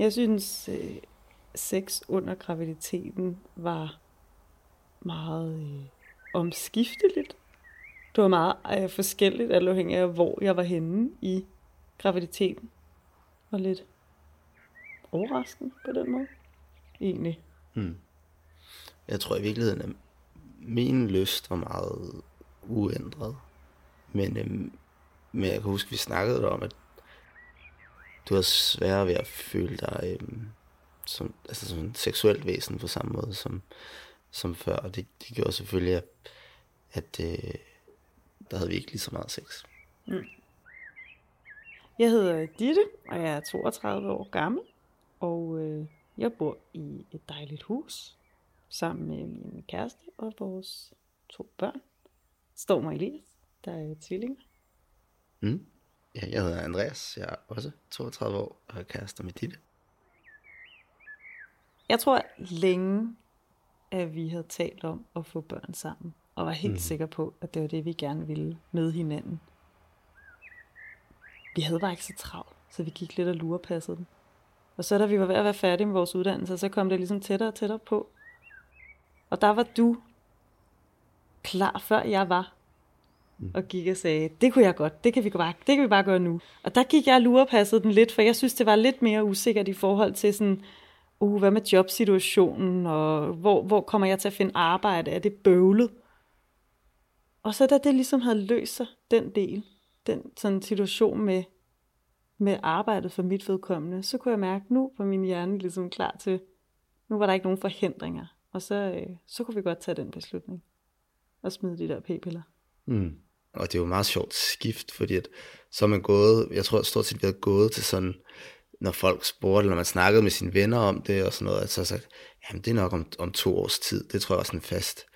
Jeg synes, øh, sex under graviditeten var meget øh, omskifteligt. Det var meget øh, forskelligt, alt afhængig af, hvor jeg var henne i graviditeten. Og lidt overraskende på den måde, egentlig. Mm. Jeg tror i virkeligheden, at min lyst var meget uændret. Men, øhm, men jeg kan huske, at vi snakkede om, at du har svært ved at føle dig øhm, som, altså som en seksuelt væsen på samme måde som, som før. Og det, det gjorde selvfølgelig, at, at øh, der havde vi ikke lige så meget sex. Mm. Jeg hedder Ditte, og jeg er 32 år gammel. Og øh, jeg bor i et dejligt hus sammen med min kæreste og vores to børn. Storm og Elias, der er tvillinger. Mm. Ja, jeg hedder Andreas, jeg er også 32 år og er kærester med Ditte. Jeg tror længe, at vi havde talt om at få børn sammen, og var helt mm. sikre på, at det var det, vi gerne ville med hinanden. Vi havde bare ikke så travlt, så vi gik lidt og lurepassede den. Og så da vi var ved at være færdige med vores uddannelse, så kom det ligesom tættere og tættere på. Og der var du klar, før jeg var. Mm. Og gik og sagde, det kunne jeg godt, det kan vi bare, det kan vi bare gøre nu. Og der gik jeg og lurepassede den lidt, for jeg synes, det var lidt mere usikkert i forhold til sådan, uh, hvad med jobsituationen, og hvor, hvor kommer jeg til at finde arbejde, er det bøvlet? Og så da det ligesom havde løst sig, den del, den sådan situation med, med arbejdet for mit vedkommende, så kunne jeg mærke, nu var min hjerne ligesom klar til, nu var der ikke nogen forhindringer. Og så, øh, så kunne vi godt tage den beslutning og smide de der p-piller. Mm. Og det er jo meget sjovt skift, fordi at, så er man gået, jeg tror stort set vi har gået til sådan, når folk spurgte, eller man snakkede med sine venner om det og sådan noget, at så sagt, jamen det er nok om, om to års tid, det tror jeg også er fast.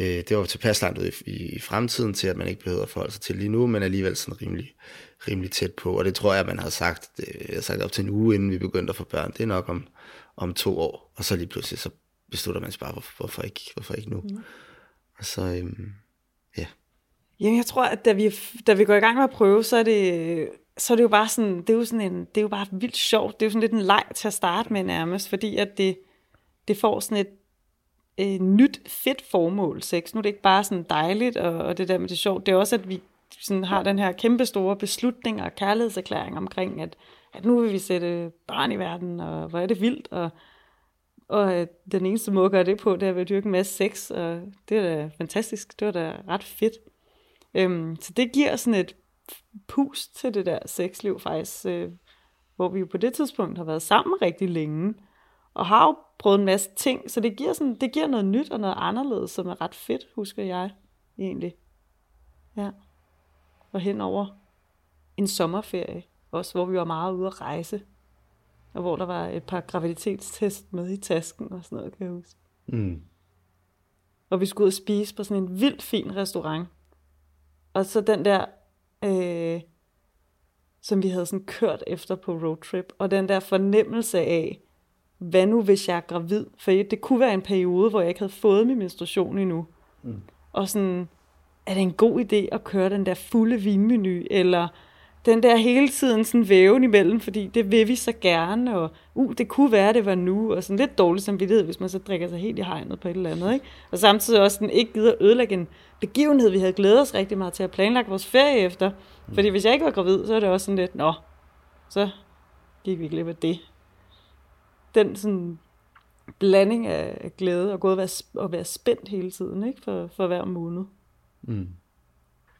Øh, det var tilpas langt ud i, i, i, fremtiden til, at man ikke behøver at forholde sig til lige nu, men alligevel sådan rimelig, rimelig tæt på. Og det tror jeg, man har sagt, det, jeg har sagt op til en uge, inden vi begyndte at få børn. Det er nok om, om to år. Og så lige pludselig, så beslutter man sig bare, hvorfor, hvorfor, ikke, hvorfor ikke nu? Mm. Og så, øhm, ja. Jamen, jeg tror, at da vi, da vi går i gang med at prøve, så er det, så er det jo bare sådan, det er jo sådan en, det er jo bare vildt sjovt. Det er jo sådan lidt en leg til at starte med nærmest, fordi at det, det får sådan et, et nyt fedt formål, sex. Nu er det ikke bare sådan dejligt, og, og det der med det sjovt. Det er også, at vi sådan har den her kæmpe store beslutning og kærlighedserklæring omkring, at, at nu vil vi sætte barn i verden, og hvor er det vildt, og, og øh, den eneste måde at gøre det på, det er at dyrke en masse sex, og det er da fantastisk, det var da ret fedt. Øhm, så det giver sådan et pust til det der sexliv faktisk, øh, hvor vi jo på det tidspunkt har været sammen rigtig længe, og har jo prøvet en masse ting, så det giver, sådan, det giver noget nyt og noget anderledes, som er ret fedt, husker jeg egentlig. Ja. Og hen over en sommerferie, også hvor vi var meget ude at rejse, og hvor der var et par graviditetstest med i tasken og sådan noget, kan jeg huske. Mm. Og vi skulle ud og spise på sådan en vildt fin restaurant. Og så den der, øh, som vi havde sådan kørt efter på roadtrip, og den der fornemmelse af, hvad nu hvis jeg er gravid? For det kunne være en periode, hvor jeg ikke havde fået min menstruation endnu. Mm. Og sådan, er det en god idé at køre den der fulde vinmenu, eller den der hele tiden sådan væven imellem, fordi det vil vi så gerne, og uh, det kunne være, det var nu, og sådan lidt dårligt samvittighed, hvis man så drikker sig helt i hegnet på et eller andet, ikke? Og samtidig også den ikke gider ødelægge en begivenhed, vi havde glædet os rigtig meget til at planlægge vores ferie efter. Mm. Fordi hvis jeg ikke var gravid, så er det også sådan lidt, nå, så gik vi glip af det. Den sådan blanding af glæde og gå og være, og være spændt hele tiden, ikke? For, for hver måned. Mm.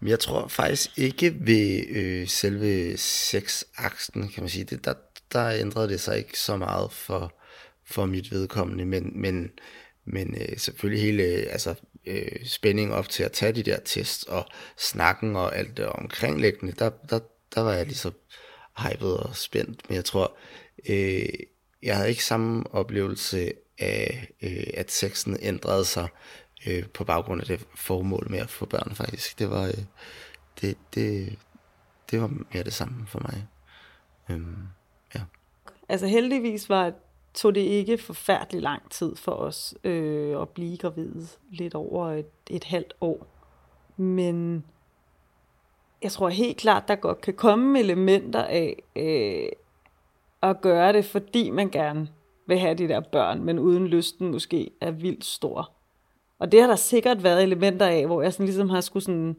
Men jeg tror faktisk ikke ved øh, selve sexaksen, kan man sige. Det, der, der ændrede det sig ikke så meget for, for mit vedkommende, men, men, men øh, selvfølgelig hele øh, altså, øh, spændingen op til at tage de der tests og snakken og alt det omkringliggende, der, der, der var jeg lige så hyped og spændt. Men jeg tror, øh, jeg havde ikke samme oplevelse af, øh, at sexen ændrede sig øh, på baggrund af det formål med at få børn faktisk. Det var, øh, det, det, det var mere det samme for mig. Øhm, ja. Altså heldigvis var, tog det ikke forfærdelig lang tid for os øh, at blive gravide. Lidt over et, et halvt år. Men jeg tror helt klart, der godt kan komme elementer af, øh, at gøre det, fordi man gerne vil have de der børn, men uden lysten måske er vildt stor. Og det har der sikkert været elementer af, hvor jeg sådan ligesom har skulle sådan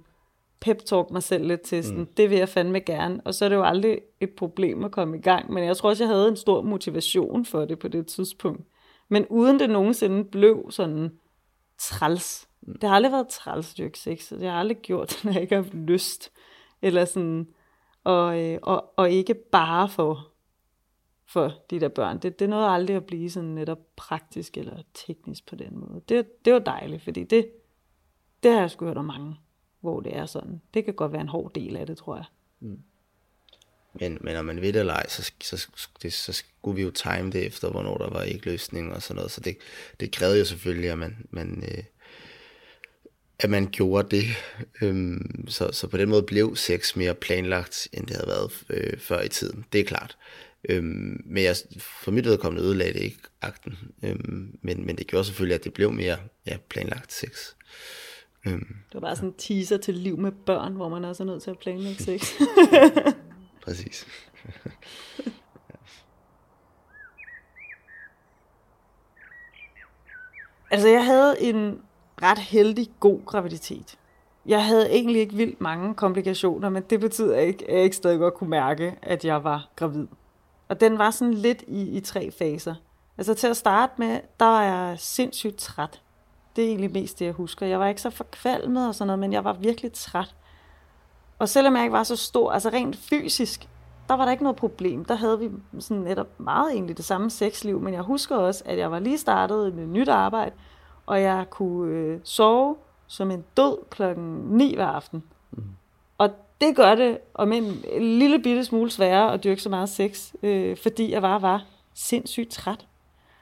pep-talk mig selv lidt til, sådan, mm. det vil jeg fandme gerne. Og så er det jo aldrig et problem at komme i gang, men jeg tror også, jeg havde en stor motivation for det på det tidspunkt. Men uden det nogensinde blev sådan træls. Mm. Det har aldrig været træls, dyrk sex. Det har aldrig gjort, når jeg ikke har haft lyst. Eller sådan, og, øh, og, og ikke bare for, for de der børn. Det, det nåede aldrig at blive sådan netop praktisk eller teknisk på den måde. Det, det var dejligt, fordi det, det har jeg sgu hørt om mange, hvor det er sådan. Det kan godt være en hård del af det, tror jeg. Mm. Men, men når man ved det eller ej, så, så, det, så skulle vi jo time det efter, hvornår der var ikke løsning og sådan noget. Så det, det krævede jo selvfølgelig, at man, man, øh, at man gjorde det. Øhm, så, så på den måde blev sex mere planlagt, end det havde været øh, før i tiden. Det er klart. Øhm, men jeg, for mit vedkommende ødelagde det ikke akten. Øhm, men, men det gjorde selvfølgelig, at det blev mere ja, planlagt sex. Øhm, det var bare sådan en teaser til liv med børn, hvor man også er nødt til at planlægge sex. Præcis. altså jeg havde en ret heldig, god graviditet. Jeg havde egentlig ikke vildt mange komplikationer, men det betyder ikke, at jeg ikke stadig godt kunne mærke, at jeg var gravid. Og den var sådan lidt i, i tre faser. Altså til at starte med, der var jeg sindssygt træt. Det er egentlig mest det, jeg husker. Jeg var ikke så forkvalmet og sådan noget, men jeg var virkelig træt. Og selvom jeg ikke var så stor, altså rent fysisk, der var der ikke noget problem. Der havde vi sådan netop meget egentlig det samme sexliv, men jeg husker også, at jeg var lige startet med nyt arbejde, og jeg kunne øh, sove som en død klokken 9 hver aften. Mm. Og det gør det om en lille bitte smule sværere at dyrke så meget sex, øh, fordi jeg bare var sindssygt træt.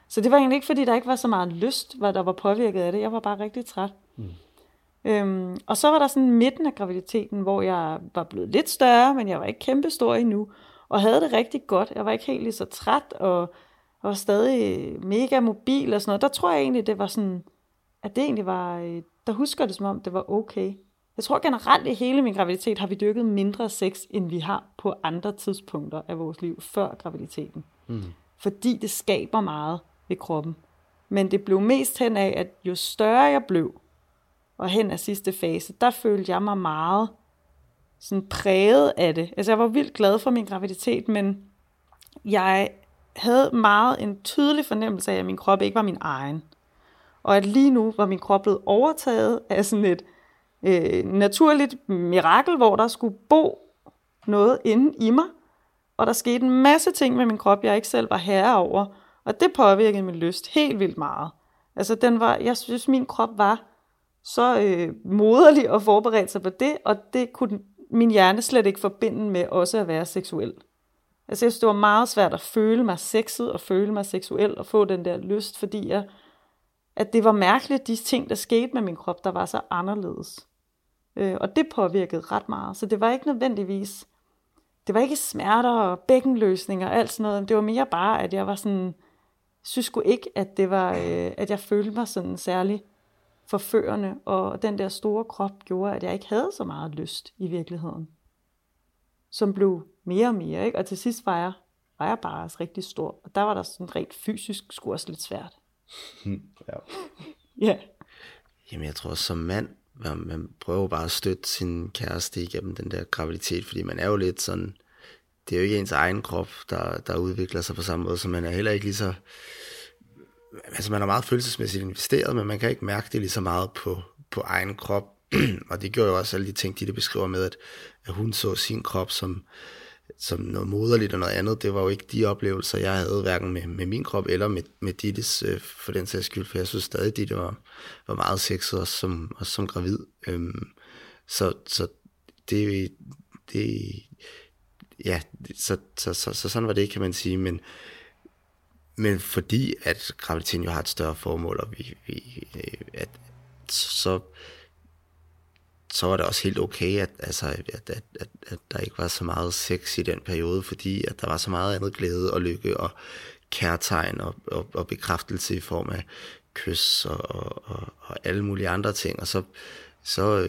Så det var egentlig ikke, fordi der ikke var så meget lyst, hvad der var påvirket af det. Jeg var bare rigtig træt. Mm. Øhm, og så var der sådan midten af graviditeten, hvor jeg var blevet lidt større, men jeg var ikke kæmpe stor endnu, og havde det rigtig godt. Jeg var ikke helt lige så træt, og, og var stadig mega mobil og sådan noget. Der tror jeg egentlig, det var sådan, at det egentlig var, øh, der husker det som om, det var okay. Jeg tror generelt i hele min graviditet har vi dyrket mindre sex, end vi har på andre tidspunkter af vores liv før graviditeten. Mm. Fordi det skaber meget ved kroppen. Men det blev mest hen af, at jo større jeg blev, og hen af sidste fase, der følte jeg mig meget sådan præget af det. Altså jeg var vildt glad for min graviditet, men jeg havde meget en tydelig fornemmelse af, at min krop ikke var min egen. Og at lige nu var min krop blevet overtaget af sådan et øh, naturligt mirakel, hvor der skulle bo noget inde i mig. Og der skete en masse ting med min krop, jeg ikke selv var herre over. Og det påvirkede min lyst helt vildt meget. Altså den var, jeg synes min krop var så øh, moderlig og forberedt sig på det, og det kunne min hjerne slet ikke forbinde med også at være seksuel. Altså jeg synes, det var meget svært at føle mig sexet og føle mig seksuel og få den der lyst, fordi jeg, at det var mærkeligt, de ting, der skete med min krop, der var så anderledes. Øh, og det påvirkede ret meget. Så det var ikke nødvendigvis, det var ikke smerter og bækkenløsninger og alt sådan noget. Det var mere bare, at jeg var sådan, synes sgu ikke, at det var, øh, at jeg følte mig sådan særlig forførende, og den der store krop gjorde, at jeg ikke havde så meget lyst i virkeligheden. Som blev mere og mere, ikke? Og til sidst var jeg, var jeg bare rigtig stor, og der var der sådan rent fysisk sgu også lidt svært. ja. ja. Jamen jeg tror som mand, man prøver bare at støtte sin kæreste igennem den der graviditet, fordi man er jo lidt sådan, det er jo ikke ens egen krop, der, der udvikler sig på samme måde, så man er heller ikke lige så, altså man er meget følelsesmæssigt investeret, men man kan ikke mærke det lige så meget på, på egen krop, og det gjorde jo også alle de ting, de det beskriver med, at, at hun så sin krop som, som noget moderligt og noget andet, det var jo ikke de oplevelser, jeg havde, hverken med, med min krop eller med, med Dittes, øh, for den sags skyld, for jeg synes stadig, Ditte var, var meget sexet, også som, også som gravid. Øhm, så, så det, det, ja, så, så, så, så sådan var det, kan man sige, men, men fordi at graviditeten jo har et større formål, og vi, vi øh, at, så, så var det også helt okay, at, altså, at, at, at, at der ikke var så meget sex i den periode, fordi at der var så meget andet glæde og lykke og kærtegn og, og, og bekræftelse i form af kys og, og, og, og alle mulige andre ting. Og så, så,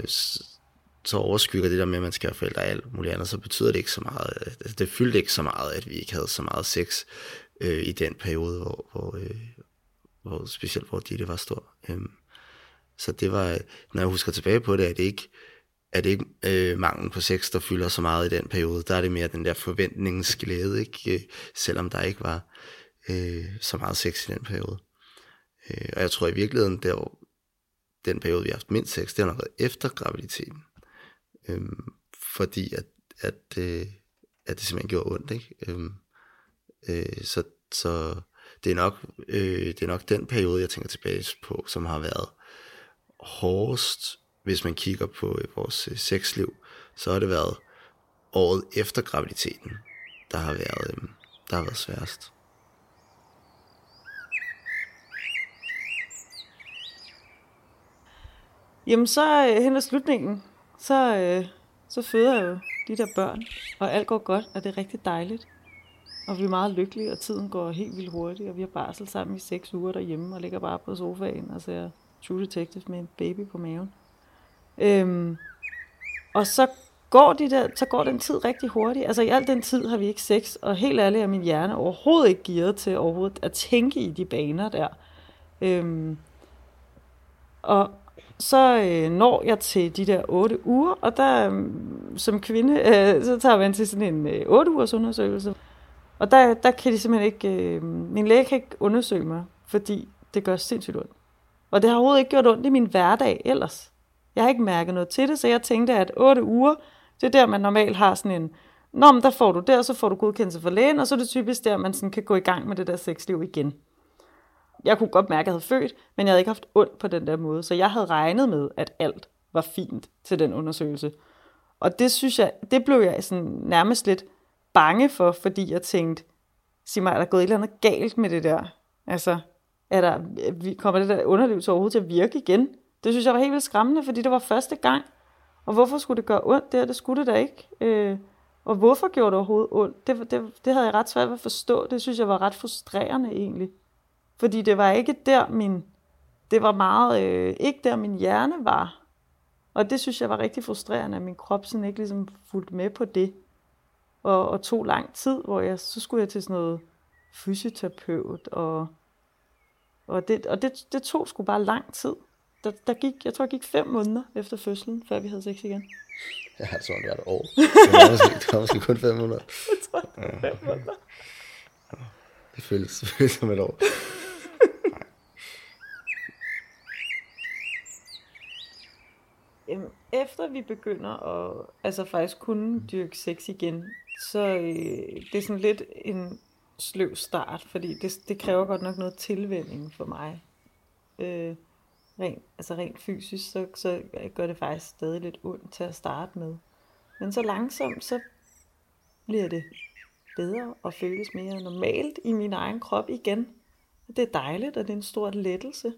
så overskygger det der med, at man skal have forældre og alt muligt andet, så betyder det ikke så meget. Altså, det fyldte ikke så meget, at vi ikke havde så meget sex øh, i den periode, hvor, hvor, øh, hvor specielt hvor Ditte var stor. Øhm, så det var, når jeg husker tilbage på det, er det ikke, er det ikke øh, manglen på sex, der fylder så meget i den periode. Der er det mere den der forventningens glæde, ikke? Øh, selvom der ikke var øh, så meget sex i den periode. Øh, og jeg tror i virkeligheden, der, den periode, vi har haft mindst sex, det har nok været efter graviditeten. Øh, fordi at, at, øh, at det simpelthen gjorde ondt. Ikke? Øh, øh, så, så det er, nok, øh, det er nok den periode, jeg tænker tilbage på, som har været hårdest, hvis man kigger på øh, vores øh, sexliv, så har det været året efter graviditeten, der har været, øhm, der har været sværest. Jamen så øh, hen ad slutningen, så, så føder jeg jo de der børn, og alt går godt, og det er rigtig dejligt. Og vi er meget lykkelige, og tiden går helt vildt hurtigt, og vi har barsel sammen i seks uger derhjemme, og ligger bare på sofaen altså, og ser True Detective med en baby på maven. Øhm, og så går, de der, så går den tid rigtig hurtigt. Altså i al den tid har vi ikke sex, og helt ærligt er min hjerne overhovedet ikke gearet til overhovedet at tænke i de baner der. Øhm, og så øh, når jeg til de der 8 uger, og der øh, som kvinde, øh, så tager vi til sådan en øh, 8 ugers undersøgelse. Og der, der kan de simpelthen ikke, øh, min læge kan ikke undersøge mig, fordi det gør sindssygt ondt. Og det har overhovedet ikke gjort ondt i min hverdag ellers. Jeg har ikke mærket noget til det, så jeg tænkte, at 8 uger, det er der, man normalt har sådan en, Nå, men der får du der, så får du godkendelse for lægen, og så er det typisk der, man sådan kan gå i gang med det der sexliv igen. Jeg kunne godt mærke, at jeg havde født, men jeg havde ikke haft ondt på den der måde, så jeg havde regnet med, at alt var fint til den undersøgelse. Og det synes jeg, det blev jeg sådan nærmest lidt bange for, fordi jeg tænkte, sig mig, er der gået et eller andet galt med det der? Altså, er der, kommer det der underliv så overhovedet til at virke igen? Det synes jeg var helt vildt skræmmende, fordi det var første gang. Og hvorfor skulle det gøre ondt der? Det skulle det da ikke. Øh, og hvorfor gjorde det overhovedet ondt? Det, det, det havde jeg ret svært ved at forstå. Det synes jeg var ret frustrerende egentlig. Fordi det var ikke der min, det var meget, øh, ikke der min hjerne var. Og det synes jeg var rigtig frustrerende, at min krop sådan ikke ligesom fulgte med på det. Og, og tog lang tid, hvor jeg, så skulle jeg til sådan noget fysioterapeut, og, og, det, og det, det tog sgu bare lang tid der, der gik, jeg tror, det gik fem måneder efter fødslen, før vi havde sex igen. Ja, jeg tror, det var et år. Det var måske, det var måske kun fem måneder. Jeg tror, det var fem måneder. Det føles, det føles som et år. Efter vi begynder at altså faktisk kunne dyrke sex igen, så øh, det er sådan lidt en sløv start, fordi det, det kræver godt nok noget tilvænning for mig. Øh, rent, altså rent fysisk, så, så gør det faktisk stadig lidt ondt til at starte med. Men så langsomt, så bliver det bedre og føles mere normalt i min egen krop igen. Det er dejligt, og det er en stor lettelse.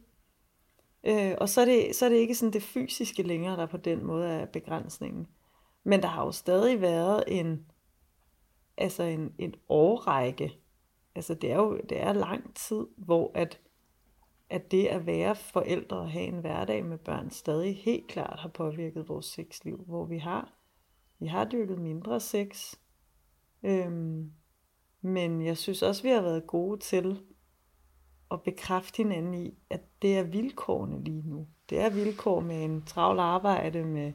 Øh, og så er, det, så er det ikke sådan det fysiske længere, der på den måde er begrænsningen. Men der har jo stadig været en, altså en, en årrække. Altså det er jo det er lang tid, hvor at at det at være forældre og have en hverdag med børn stadig helt klart har påvirket vores sexliv, hvor vi har, vi har dyrket mindre sex, øhm, men jeg synes også, vi har været gode til at bekræfte hinanden i, at det er vilkårene lige nu. Det er vilkår med en travl arbejde med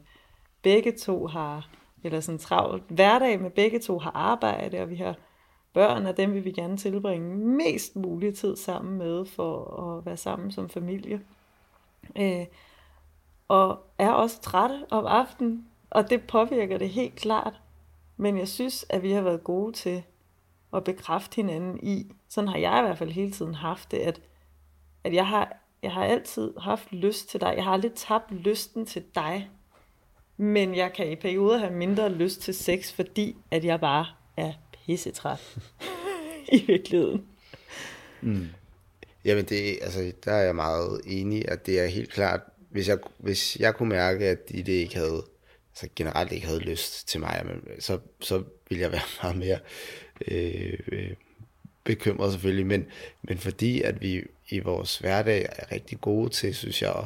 begge to har, eller sådan en travl hverdag med begge to har arbejde, og vi har børn er dem, vi vil gerne tilbringe mest mulig tid sammen med, for at være sammen som familie. Øh, og er også trætte om aftenen, og det påvirker det helt klart. Men jeg synes, at vi har været gode til at bekræfte hinanden i, sådan har jeg i hvert fald hele tiden haft det, at, at jeg, har, jeg har altid haft lyst til dig. Jeg har aldrig tabt lysten til dig. Men jeg kan i perioder have mindre lyst til sex, fordi at jeg bare er pissetræt i virkeligheden. Mm. Jamen, det, altså, der er jeg meget enig, at det er helt klart, hvis jeg, hvis jeg kunne mærke, at de det ikke havde, altså generelt ikke havde lyst til mig, så, så ville jeg være meget mere øh, øh, bekymret selvfølgelig, men, men fordi at vi i vores hverdag er rigtig gode til, synes jeg, at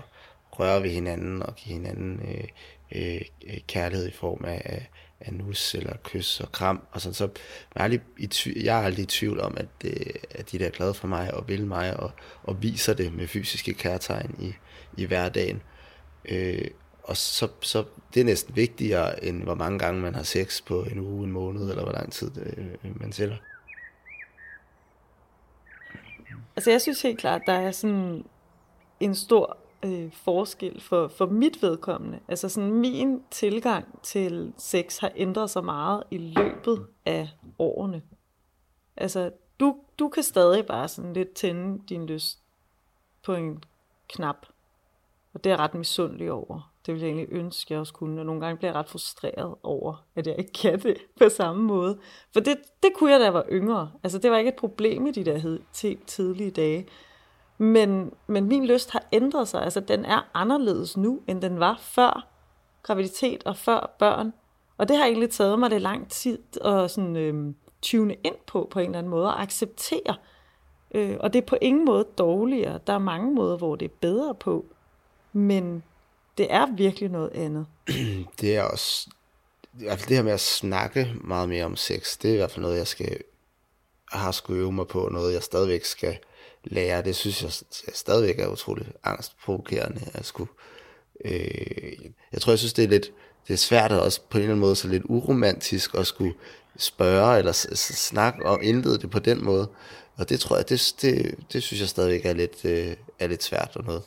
røre ved hinanden og give hinanden øh, øh, kærlighed i form af, af, nus eller kys og kram. Og sådan, så jeg er, aldrig i tvivl, jeg er aldrig i tvivl om, at, øh, at de der er glade for mig og vil mig og, og viser det med fysiske kærtegn i, i hverdagen. Øh, og så, så det er næsten vigtigere, end hvor mange gange man har sex på en uge, en måned, eller hvor lang tid øh, man sælger. Altså jeg synes helt klart, der er sådan en stor øh, forskel for, for mit vedkommende. Altså sådan min tilgang til sex har ændret sig meget i løbet af årene. Altså du, du kan stadig bare sådan lidt tænde din lyst på en knap. Og det er jeg ret misundelig over. Det vil jeg egentlig ønske, jeg også kunne. Og nogle gange bliver jeg ret frustreret over, at jeg ikke kan det på samme måde. For det, det kunne jeg, da jeg var yngre. Altså, det var ikke et problem i de der tidlige dage. Men, men min lyst har ændret sig. Altså, den er anderledes nu, end den var før graviditet og før børn. Og det har egentlig taget mig det lang tid at sådan, øh, tune ind på, på en eller anden måde, og acceptere. Øh, og det er på ingen måde dårligere. Der er mange måder, hvor det er bedre på. Men det er virkelig noget andet. det er også, i hvert fald det her med at snakke meget mere om sex, det er i hvert fald noget, jeg skal, har skulle øve mig på, noget jeg stadigvæk skal lære. Det synes jeg, stadigvæk er utroligt angstprovokerende at skulle. Øh, jeg tror, jeg synes, det er lidt, det er svært og også på en eller anden måde så lidt uromantisk at skulle spørge eller snakke og indlede det på den måde. Og det tror jeg, det, det, det synes jeg stadigvæk er lidt, øh, er lidt svært og noget,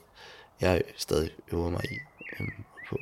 jeg stadig øver mig i Øh, på.